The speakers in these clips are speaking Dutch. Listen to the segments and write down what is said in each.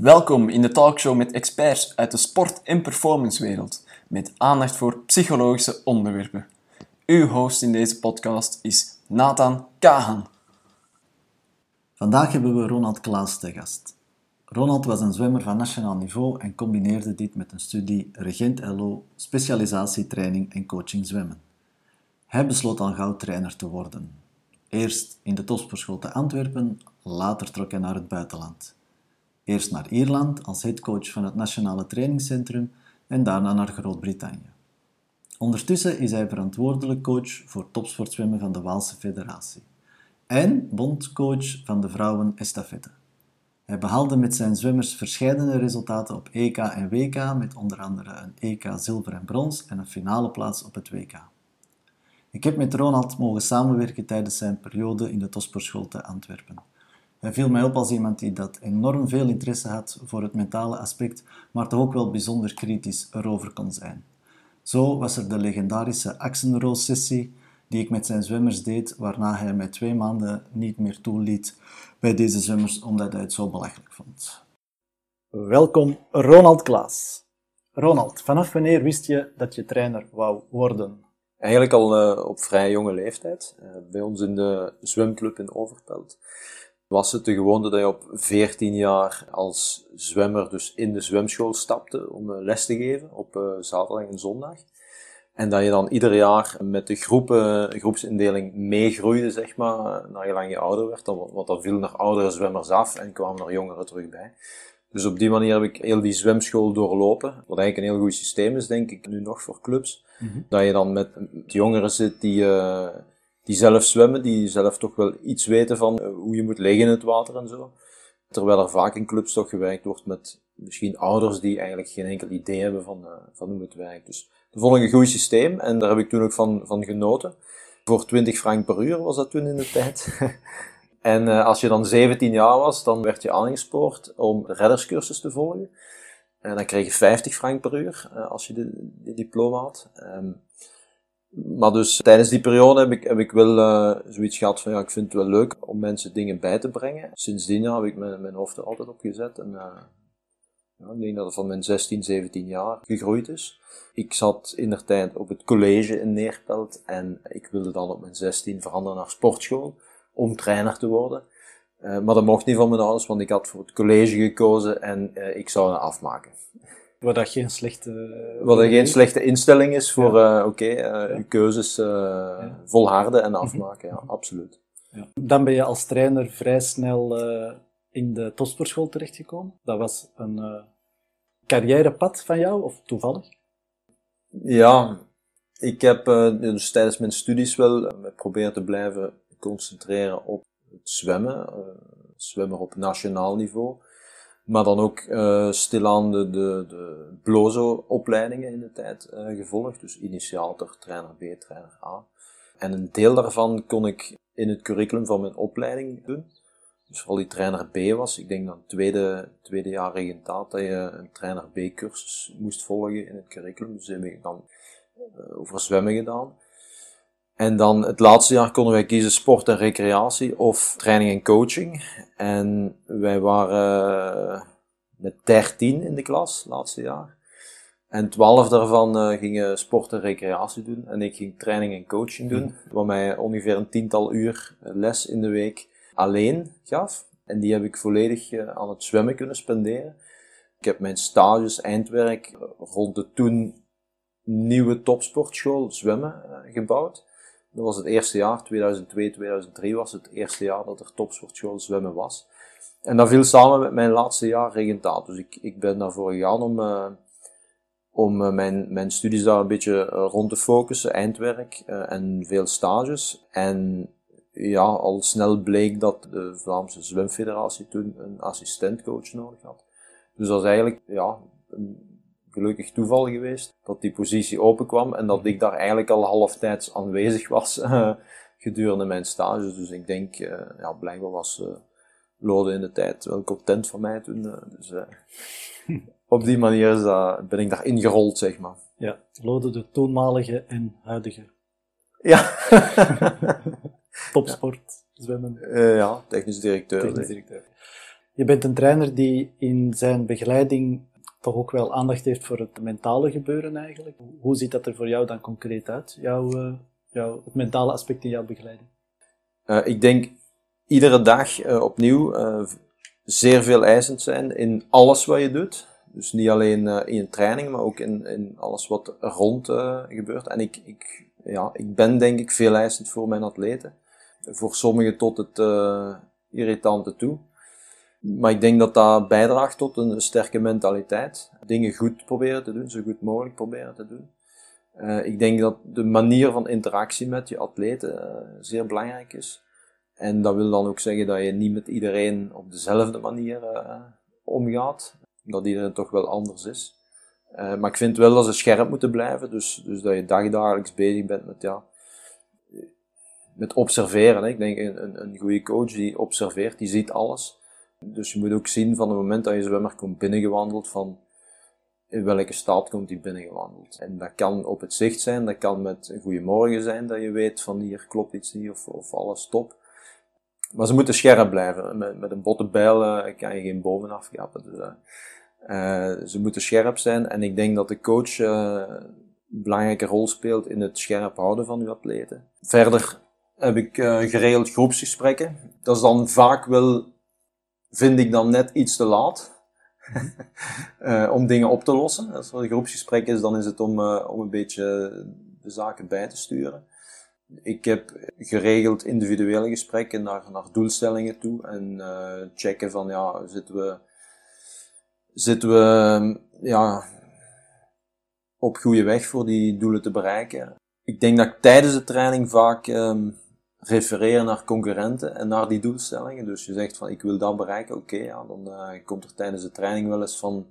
Welkom in de talkshow met experts uit de sport- en performancewereld, met aandacht voor psychologische onderwerpen. Uw host in deze podcast is Nathan Kahan. Vandaag hebben we Ronald Klaas te gast. Ronald was een zwemmer van nationaal niveau en combineerde dit met een studie Regent LO, specialisatie training en coaching zwemmen. Hij besloot al gauw trainer te worden. Eerst in de topsportschool te Antwerpen, later trok hij naar het buitenland. Eerst naar Ierland als headcoach van het Nationale Trainingscentrum en daarna naar Groot-Brittannië. Ondertussen is hij verantwoordelijk coach voor topsportzwemmen van de Waalse Federatie en bondcoach van de vrouwen estafette. Hij behaalde met zijn zwemmers verschillende resultaten op EK en WK, met onder andere een EK zilver en brons en een finale plaats op het WK. Ik heb met Ronald mogen samenwerken tijdens zijn periode in de topsportschool te Antwerpen. Hij viel mij op als iemand die dat enorm veel interesse had voor het mentale aspect, maar toch ook wel bijzonder kritisch erover kon zijn. Zo was er de legendarische Axenroos-sessie die ik met zijn zwemmers deed, waarna hij mij twee maanden niet meer toeliet bij deze zwemmers omdat hij het zo belachelijk vond. Welkom, Ronald Klaas. Ronald, vanaf wanneer wist je dat je trainer wou worden? Eigenlijk al uh, op vrij jonge leeftijd. Uh, bij ons in de zwemclub in Overpelt was het de gewoonte dat je op 14 jaar als zwemmer dus in de zwemschool stapte om uh, les te geven op zaterdag en zondag. En dat je dan ieder jaar met de groepen, groepsindeling meegroeide, zeg maar, naar je lang je ouder werd. Want dan viel er oudere zwemmers af en kwamen er jongeren terug bij. Dus op die manier heb ik heel die zwemschool doorlopen. Wat eigenlijk een heel goed systeem is, denk ik, nu nog voor clubs. Mhm. Dat je dan met jongeren zit die, uh, die zelf zwemmen, die zelf toch wel iets weten van eh, hoe je moet liggen in het water en zo. Terwijl er vaak in clubs toch gewerkt wordt met misschien ouders die eigenlijk geen enkel idee hebben van, uh, van hoe het werkt. Dus dat vond ik een goed systeem en daar heb ik toen ook van, van genoten. Voor 20 frank per uur was dat toen in de tijd. en uh, als je dan 17 jaar was, dan werd je aangespoord om de redderscursus te volgen. En dan kreeg je 50 frank per uur als je de diploma had. Um, maar dus tijdens die periode heb ik, heb ik wel uh, zoiets gehad van ja, ik vind het wel leuk om mensen dingen bij te brengen. Sindsdien heb ik mijn, mijn hoofd er altijd op gezet. En ja, ik denk dat het van mijn 16, 17 jaar gegroeid is. Ik zat in der tijd op het college in Neerpelt en ik wilde dan op mijn 16 veranderen naar sportschool om trainer te worden. Uh, maar dat mocht niet van mijn ouders, want ik had voor het college gekozen en ik zou het afmaken. Wat dat geen slechte... Wat dat geen slechte instelling is voor, ja. uh, oké, okay, ja. keuzes ja. volharden en afmaken, ja, absoluut. Dan ben je als trainer vrij snel in de topsportschool terechtgekomen. Dat was een uh, carrièrepad van jou, of toevallig? Ja, ik heb uh, dus tijdens mijn studies wel proberen te blijven concentreren op het zwemmen. zwemmen op nationaal niveau. Maar dan ook stilaan de, de, de blozo-opleidingen in de tijd gevolgd. Dus initiator, trainer B, trainer A. En een deel daarvan kon ik in het curriculum van mijn opleiding doen. Dus vooral die trainer B was. Ik denk dan tweede, tweede jaar regentaat dat je een trainer B cursus moest volgen in het curriculum. Dus heb ik dan uh, over zwemmen gedaan. En dan het laatste jaar konden wij kiezen sport en recreatie of training en coaching. En wij waren uh, met 13 in de klas, laatste jaar. En 12 daarvan uh, gingen sport en recreatie doen. En ik ging training en coaching doen. Mm. Wat mij ongeveer een tiental uur les in de week alleen gaf. En die heb ik volledig aan het zwemmen kunnen spenderen. Ik heb mijn stages, eindwerk rond de toen nieuwe topsportschool zwemmen gebouwd. Dat was het eerste jaar, 2002, 2003 was het eerste jaar dat er topsportschool zwemmen was. En dat viel samen met mijn laatste jaar regentaat. Dus ik, ik ben daarvoor gegaan om, uh, om mijn, mijn studies daar een beetje rond te focussen, eindwerk en veel stages. En ja, al snel bleek dat de Vlaamse Zwemfederatie toen een assistentcoach nodig had. Dus dat is eigenlijk ja, gelukkig toeval geweest dat die positie openkwam en dat ik daar eigenlijk al halftijds aanwezig was uh, gedurende mijn stage. Dus ik denk, uh, ja, blijkbaar was uh, Lode in de tijd wel content van mij toen. dus op die manier is dat, ben ik daar ingerold, zeg maar. Ja, Lode de toenmalige en huidige. Ja. Topsport, zwemmen. Ja, technisch directeur. Technisch directeur. Je bent een trainer die in zijn begeleiding toch ook wel aandacht heeft voor het mentale gebeuren eigenlijk. Hoe ziet dat er voor jou dan concreet uit, jouw, uh, jouw, het mentale aspect in jouw begeleiding? Uh, ik denk iedere dag uh, opnieuw zeer veel eisend zijn in alles wat je doet. Dus niet alleen in je training, maar ook in, in alles wat rond gebeurt. En ik, ik, ja, ik ben denk ik veel eisend voor mijn atleten. Voor sommigen tot het irritante toe. Maar ik denk dat dat bijdraagt tot een sterke mentaliteit. Dingen goed proberen te doen, zo goed mogelijk proberen te doen. Uh, ik denk dat de manier van interactie met je atleten uh, zeer belangrijk is. En dat wil dan ook zeggen dat je niet met iedereen op dezelfde manier uh, omgaat. Dat iedereen toch wel anders is. maar ik vind wel dat ze scherp moeten blijven. Dus, dus dat je dagdagelijks bezig bent met, ja, met observeren. Hè. Ik denk een, een goede coach die observeert, die ziet alles. Dus je moet ook zien van het moment dat je zwemmer komt binnengewandeld, van in welke staat komt hij binnengewandeld. En dat kan op het zicht zijn, dat kan met een goeiemorgen zijn, dat je weet van hier klopt iets niet of, of alles top. Maar ze moeten scherp blijven. Met, met een botte bijl uh, kan je geen bomen afkappen. Dus, uh, ze moeten scherp zijn en ik denk dat de coach een belangrijke rol speelt in het scherp houden van uw atleten. Verder heb ik geregeld groepsgesprekken. Dat is dan vaak wel vind ik dan net iets te laat uh, om dingen op te lossen. Als er een groepsgesprek is, dan is het om, uh, om een beetje de zaken bij te sturen. Ik heb geregeld individuele gesprekken naar, naar doelstellingen toe en uh, checken van ja, zitten we, zitten we ja, op goede weg voor die doelen te bereiken. Ik denk dat ik tijdens de training vaak um, refereren naar concurrenten en naar die doelstellingen. Dus je zegt van ik wil dat bereiken, oké, ja, dan uh, komt er tijdens de training wel eens van,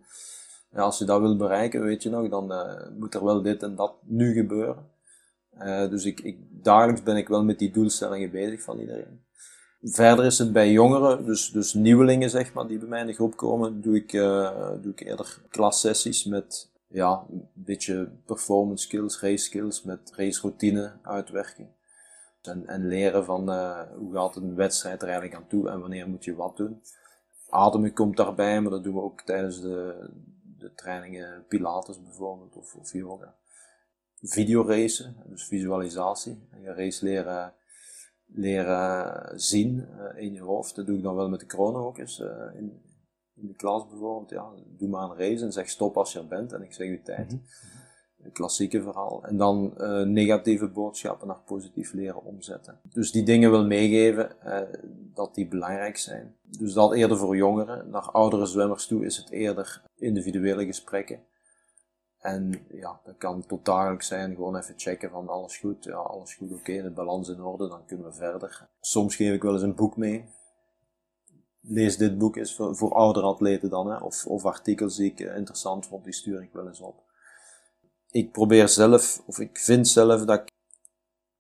ja, als je dat wil bereiken, weet je nog, dan uh, moet er wel dit en dat nu gebeuren. Uh, dus ik, ik, dagelijks ben ik wel met die doelstellingen bezig van iedereen. Verder is het bij jongeren, dus, dus nieuwelingen zeg maar, die bij mij in de groep komen, doe ik, doe ik eerder klassessies met ja, een beetje performance skills, race skills, met race routine uitwerking. En, en leren van uh, hoe gaat een wedstrijd er eigenlijk aan toe en wanneer moet je wat doen. Ademen komt daarbij, maar dat doen we ook tijdens de, de trainingen Pilates bijvoorbeeld of, of yoga. Videoracen, dus visualisatie. Je race leren, leren zien uh, in je hoofd. Dat doe ik dan wel met de kronen ook eens. Uh, in, in de klas bijvoorbeeld, ja, doe maar een race en zeg stop als je er bent en ik zeg je tijd. Mm het klassieke verhaal. En dan uh, negatieve boodschappen naar positief leren omzetten. Dus die dingen wil meegeven uh, dat die belangrijk zijn. Dus dat eerder voor jongeren. Naar oudere zwemmers toe is het eerder individuele gesprekken. En ja, dat kan tot dagelijks zijn. Gewoon even checken van alles goed. Ja, alles goed, oké. De balans in orde, dan kunnen we verder. Soms geef ik wel eens een boek mee. Lees dit boek is voor, voor oudere atleten dan. Hè. Of, of artikels die ik interessant vond, die stuur ik wel eens op ik probeer zelf, of ik vind zelf dat ik,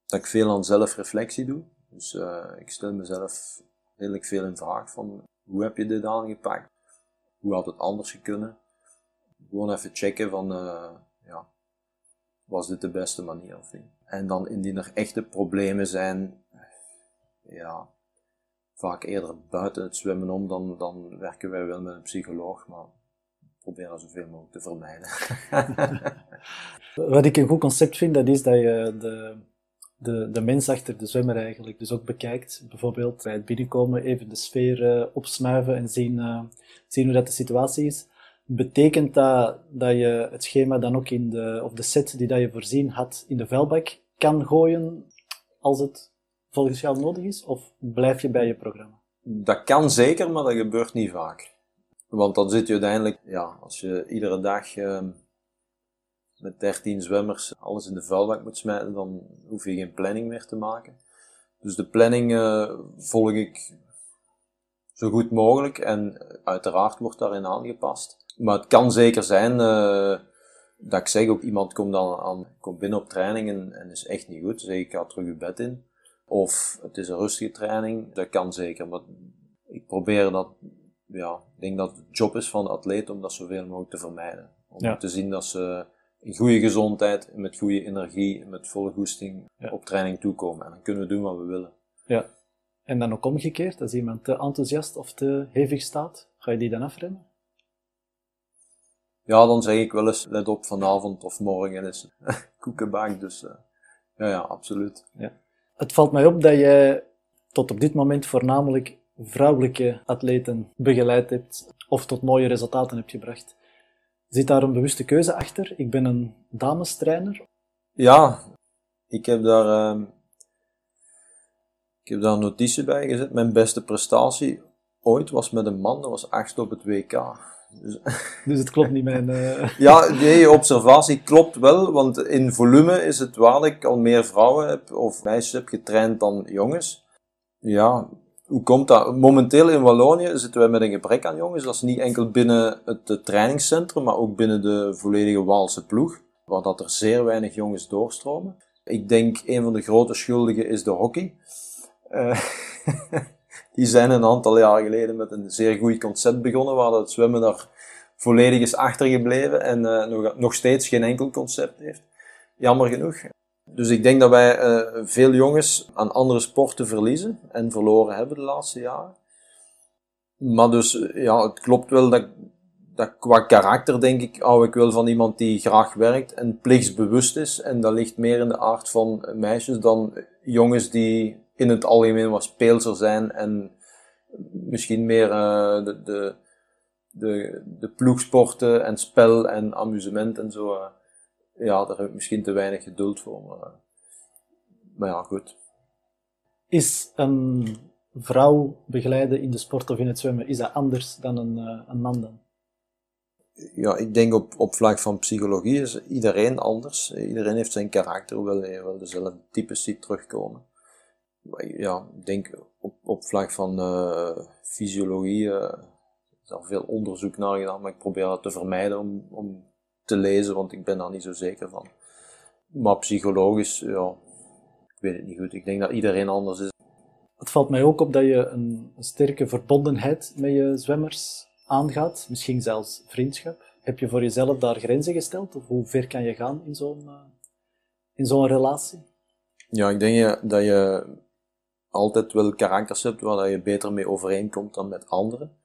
dat ik veel aan zelfreflectie doe. Dus uh, ik stel mezelf redelijk veel in vraag van hoe heb je dit aangepakt? Hoe had het anders kunnen? Gewoon even checken van, uh, ja, was dit de beste manier of niet? En dan indien er echte problemen zijn, ja, vaak eerder buiten het zwemmen om, dan, dan werken wij wel met een psycholoog, maar proberen zoveel mogelijk te vermijden. Wat ik een goed concept vind, dat is dat je de, de, de mens achter de zwemmer eigenlijk dus ook bekijkt. Bijvoorbeeld bij het binnenkomen even de sfeer uh, opsnuiven en zien, uh, zien hoe dat de situatie is. Betekent dat dat je het schema dan ook in de, of de set die dat je voorzien had in de vuilbak kan gooien als het volgens jou nodig is? Of blijf je bij je programma? Dat kan zeker, maar dat gebeurt niet vaak. Want dan zit je uiteindelijk, ja, als je iedere dag uh, met 13 zwemmers alles in de vuilbak moet smijten, dan hoef je geen planning meer te maken. Dus de planning uh, volg ik zo goed mogelijk en uiteraard wordt daarin aangepast. Maar het kan zeker zijn uh, dat ik zeg ook iemand komt dan aan, komt binnen op training en, en is echt niet goed. Zeg ik, ga terug je bed in. Of het is een rustige training. Dat kan zeker, maar ik probeer dat ja, ik denk dat het job is van de atleet om dat zoveel mogelijk te vermijden. Om te zien dat ze in goede gezondheid, met goede energie, met volle goesting op training toekomen. En dan kunnen we doen wat we willen. Ja. En dan ook omgekeerd, als iemand te enthousiast of te hevig staat, ga je die dan afremmen? Ja, dan zeg ik wel eens, let op, vanavond of morgen is koekenbak, dus uh, ja, ja, absoluut. Ja. Het valt mij op dat je tot op dit moment voornamelijk vrouwelijke atleten begeleid hebt of tot mooie resultaten hebt gebracht. Zit daar een bewuste keuze achter? Ik ben een damestrainer. Ja, ik heb daar, uh, ik heb daar een notitie bij gezet. Mijn beste prestatie ooit was met een man, dat was achtste op het WK. Dus, dus het klopt niet, mijn... Uh... Ja, die observatie klopt wel, want in volume is het waar dat ik al meer vrouwen heb, of meisjes heb getraind dan jongens. Ja, hoe komt dat? Momenteel in Wallonië zitten wij met een gebrek aan jongens. Dat is niet enkel binnen het trainingscentrum, maar ook binnen de volledige Waalse ploeg, waar dat er zeer weinig jongens doorstromen. Ik denk een van de grote schuldigen is de hockey. Uh, die zijn een aantal jaar geleden met een zeer goed concept begonnen, waar het zwemmen daar volledig is achtergebleven en uh, nog, nog steeds geen enkel concept heeft. Jammer genoeg. Dus ik denk dat wij uh, veel jongens aan andere sporten verliezen en verloren hebben de laatste jaren. Maar dus, ja, het klopt wel dat, dat qua karakter denk ik, hou ik wel van iemand die graag werkt en plichtsbewust is. En dat ligt meer in de aard van meisjes dan jongens die in het algemeen wat speelser zijn en misschien meer de, de, de, de ploegsporten en spel en amusement en zo. Ja, daar heb ik misschien te weinig geduld voor. Maar, uh, maar ja, goed. Is een vrouw begeleiden in de sport of in het zwemmen, is dat anders dan een, een man dan? Ja, ik denk op, op vlak van psychologie is iedereen anders. Iedereen heeft zijn karakter, wel, wel dezelfde types die terugkomen ja, ik denk op, op vlak van uh, fysiologie uh, is er veel onderzoek naar gedaan, maar ik probeer dat te vermijden om, om te lezen, want ik ben daar niet zo zeker van. Maar psychologisch, ja, ik weet het niet goed. Ik denk dat iedereen anders is. Het valt mij ook op dat je een, sterke verbondenheid met je zwemmers aangaat, misschien zelfs vriendschap. Heb je voor jezelf daar grenzen gesteld? Of hoe ver kan je gaan in zo'n uh, in zo'n relatie? Ja, ik denk dat je altijd wel karakters hebt waar je beter mee overeenkomt dan met anderen.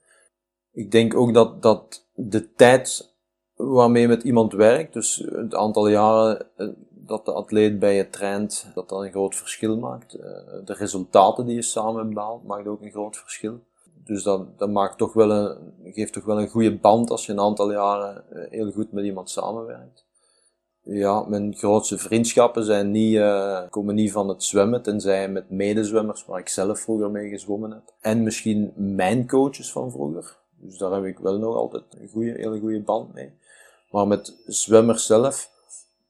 Ik denk ook dat, dat de tijd waarmee je met iemand werkt, dus het aantal jaren eh, dat de atleet bij je traint, dat dat een groot verschil maakt. Eh, de resultaten die je samen hebt behaald, maakt ook een groot verschil. Dus dat, dat maakt toch wel een, geeft toch wel een goede band als je een aantal jaren eh, heel goed met iemand samenwerkt. Ja, mijn grootste vriendschappen zijn niet, komen niet van het zwemmen, tenzij met medezwemmers waar ik zelf vroeger mee gezwommen heb. En misschien mijn coaches van vroeger. Dus daar heb ik wel nog altijd een goede, hele goede band mee. Maar met zwemmers zelf,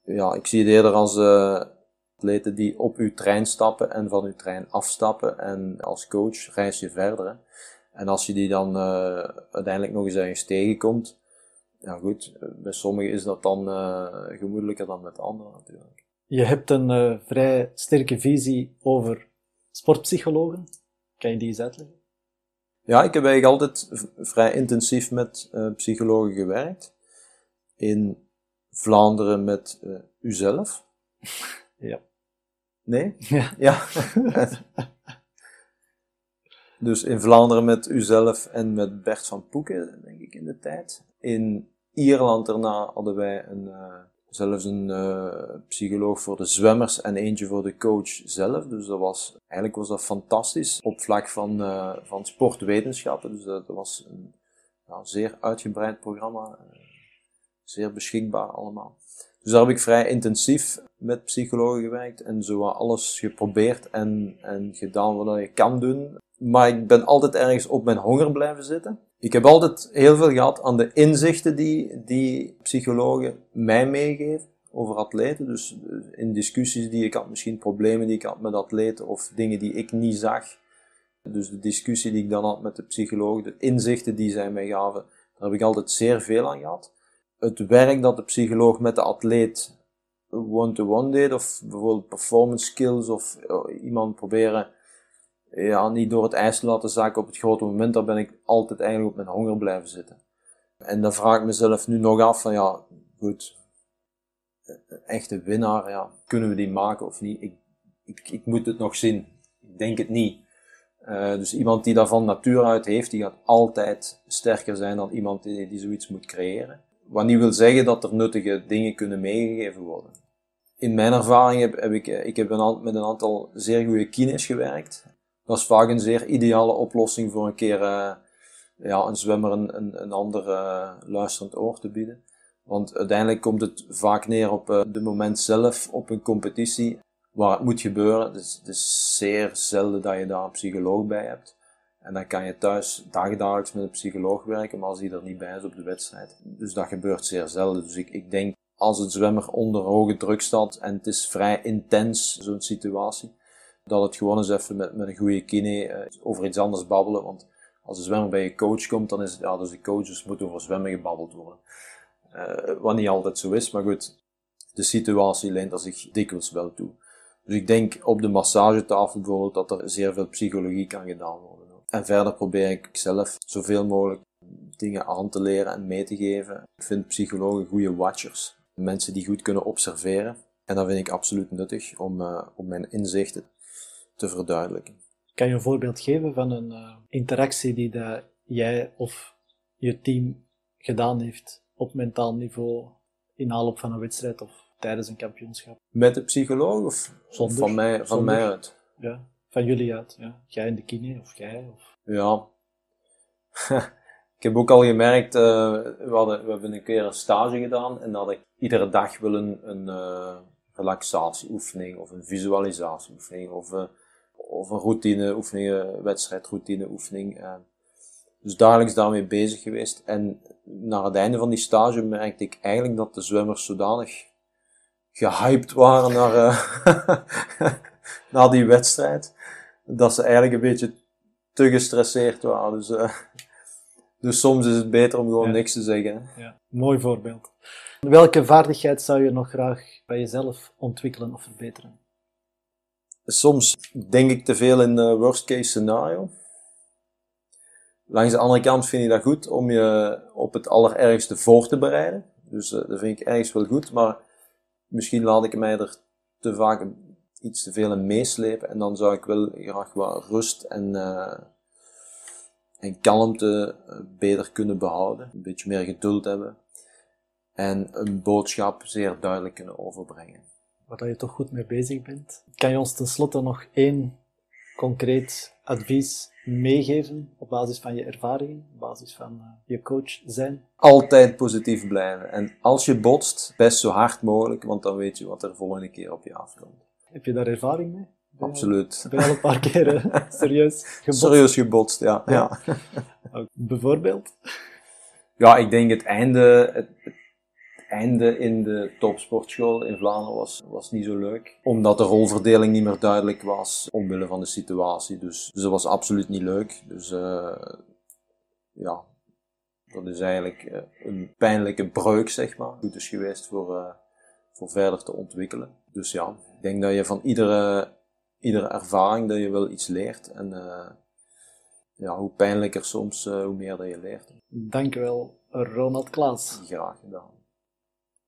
ja, ik zie het eerder als uh, atleten die op uw trein stappen en van uw trein afstappen. En als coach reis je verder. Hè. En als je die dan uh, uiteindelijk nog eens ergens tegenkomt, ja goed, bij sommigen is dat dan uh, gemoedelijker dan met anderen natuurlijk. Je hebt een vrij sterke visie over sportpsychologen. Kan je die eens uitleggen? Ja, ik heb eigenlijk altijd vrij intensief met psychologen gewerkt. In Vlaanderen met uzelf. Ja. Nee? Ja. ja. dus in Vlaanderen met uzelf en met Bert van Poeken, denk ik, in de tijd. In Ierland daarna hadden wij een, uh, zelfs een uh, psycholoog voor de zwemmers en eentje voor de coach zelf. Dus dat was, eigenlijk was dat fantastisch op vlak van, uh, van sportwetenschappen. Dus dat, was een zeer uitgebreid programma, zeer beschikbaar allemaal. Dus daar heb ik vrij intensief met psychologen gewerkt en zo alles geprobeerd en, en gedaan wat je kan doen. Maar ik ben altijd ergens op mijn honger blijven zitten. Ik heb altijd heel veel gehad aan de inzichten die, die psychologen mij meegeven over atleten. Dus in discussies die ik had, misschien problemen die ik had met atleten of dingen die ik niet zag. Dus de discussie die ik dan had met de psycholoog, de inzichten die zij mij gaven, daar heb ik altijd zeer veel aan gehad. Het werk dat de psycholoog met de atleet one-to-one deed, of bijvoorbeeld performance skills, of eh, iemand proberen ja, niet door het ijs te laten zakken op het grote moment, daar ben ik altijd eigenlijk op mijn honger blijven zitten. En dan vraag ik mezelf nu nog af van ja, goed, een echte winnaar, ja, kunnen we die maken of niet? Ik, ik, ik moet het nog zien. Ik denk het niet. Uh, dus iemand die dat van nature uit heeft, die gaat altijd sterker zijn dan iemand die, die zoiets moet creëren. Wat niet wil zeggen dat er nuttige dingen kunnen meegegeven worden. In mijn ervaring heb, ik, ik heb een, met een aantal zeer goede kines gewerkt. Dat is vaak een zeer ideale oplossing voor een keer uh, ja, een zwemmer een, een, ander uh, luisterend oor te bieden. Want uiteindelijk komt het vaak neer op de moment zelf, op een competitie, waar het moet gebeuren. Dus het is zeer zelden dat je daar een psycholoog bij hebt. En dan kan je thuis dagdagelijks met een psycholoog werken, maar als die er niet bij is op de wedstrijd. Dus dat gebeurt zeer zelden. Dus ik, ik denk, als het zwemmer onder hoge druk staat en het is vrij intens, zo'n situatie, dat het gewoon eens even met, met een goede kine uh, over iets anders babbelen. Want als de zwemmer bij je coach komt, dan is het, ja, dus de coaches moeten over zwemmen gebabbeld worden. Uh, wat niet altijd zo is, maar goed, de situatie leent er zich dikwijls wel toe. Dus ik denk op de massagetafel bijvoorbeeld dat er zeer veel psychologie kan gedaan worden. En verder probeer ik zelf zoveel mogelijk dingen aan te leren en mee te geven. Ik vind psychologen goede watchers. Mensen die goed kunnen observeren. En dat vind ik absoluut nuttig om, uh, om mijn inzichten te verduidelijken. Kan je een voorbeeld geven van een uh, interactie die dat jij of je team gedaan heeft op mentaal niveau in aanloop van een wedstrijd of tijdens een kampioenschap? Met de psycholoog of Zonder, van, mij, van zonder. mij uit? Ja, van jullie uit. Ja. Jij in de kine of jij? Of... Ja. ik heb ook al gemerkt, uh, we, hadden, we hebben een keer een stage gedaan en dat ik iedere dag wil een, een uh, relaxatieoefening of een visualisatieoefening of, uh, of een routineoefening, een wedstrijdroutineoefening. dus dagelijks daarmee bezig geweest. En naar het einde van die stage merkte ik eigenlijk dat de zwemmers zodanig gehyped waren naar, naar die wedstrijd, dat ze eigenlijk een beetje te gestresseerd waren. Dus, uh, dus soms is het beter om gewoon Ja. niks te zeggen. Ja, mooi voorbeeld. Welke vaardigheid zou je nog graag bij jezelf ontwikkelen of verbeteren? Soms denk ik te veel in uh, worst case scenario. Langs de andere kant vind ik dat goed om je op het allerergste voor te bereiden. Dus uh, dat vind ik ergens wel goed, maar misschien laat ik mij er te vaak iets te veel in meeslepen en dan zou ik wel graag wat rust en, uh, en kalmte uh, beter kunnen behouden. Een beetje meer geduld hebben en een boodschap zeer duidelijk kunnen overbrengen. Waar je toch goed mee bezig bent. Kan je ons tenslotte nog één concreet advies meegeven op basis van je ervaringen, op basis van uh, je coach zijn? Altijd positief blijven. En als je botst, best zo hard mogelijk, want dan weet je wat er de volgende keer op je afkomt. Heb je daar ervaring mee? Absoluut. Ben je al een paar keer eh, serieus gebotst? Serieus gebotst, ja. Ja. Bijvoorbeeld? Ja, ik denk het einde, het, het einde in de topsportschool in Vlaanderen was, was niet zo leuk. Omdat de rolverdeling niet meer duidelijk was, omwille van de situatie. Dus, dus dat was absoluut niet leuk. Dus uh, ja, dat is eigenlijk uh, een pijnlijke breuk, zeg maar. Goed is geweest voor, uh, voor verder te ontwikkelen. Dus ja, ik denk dat je van iedere, iedere ervaring dat je wel iets leert. En ja, hoe pijnlijker soms, hoe meer dat je leert. Dankjewel, Ronald Klaas. Graag gedaan.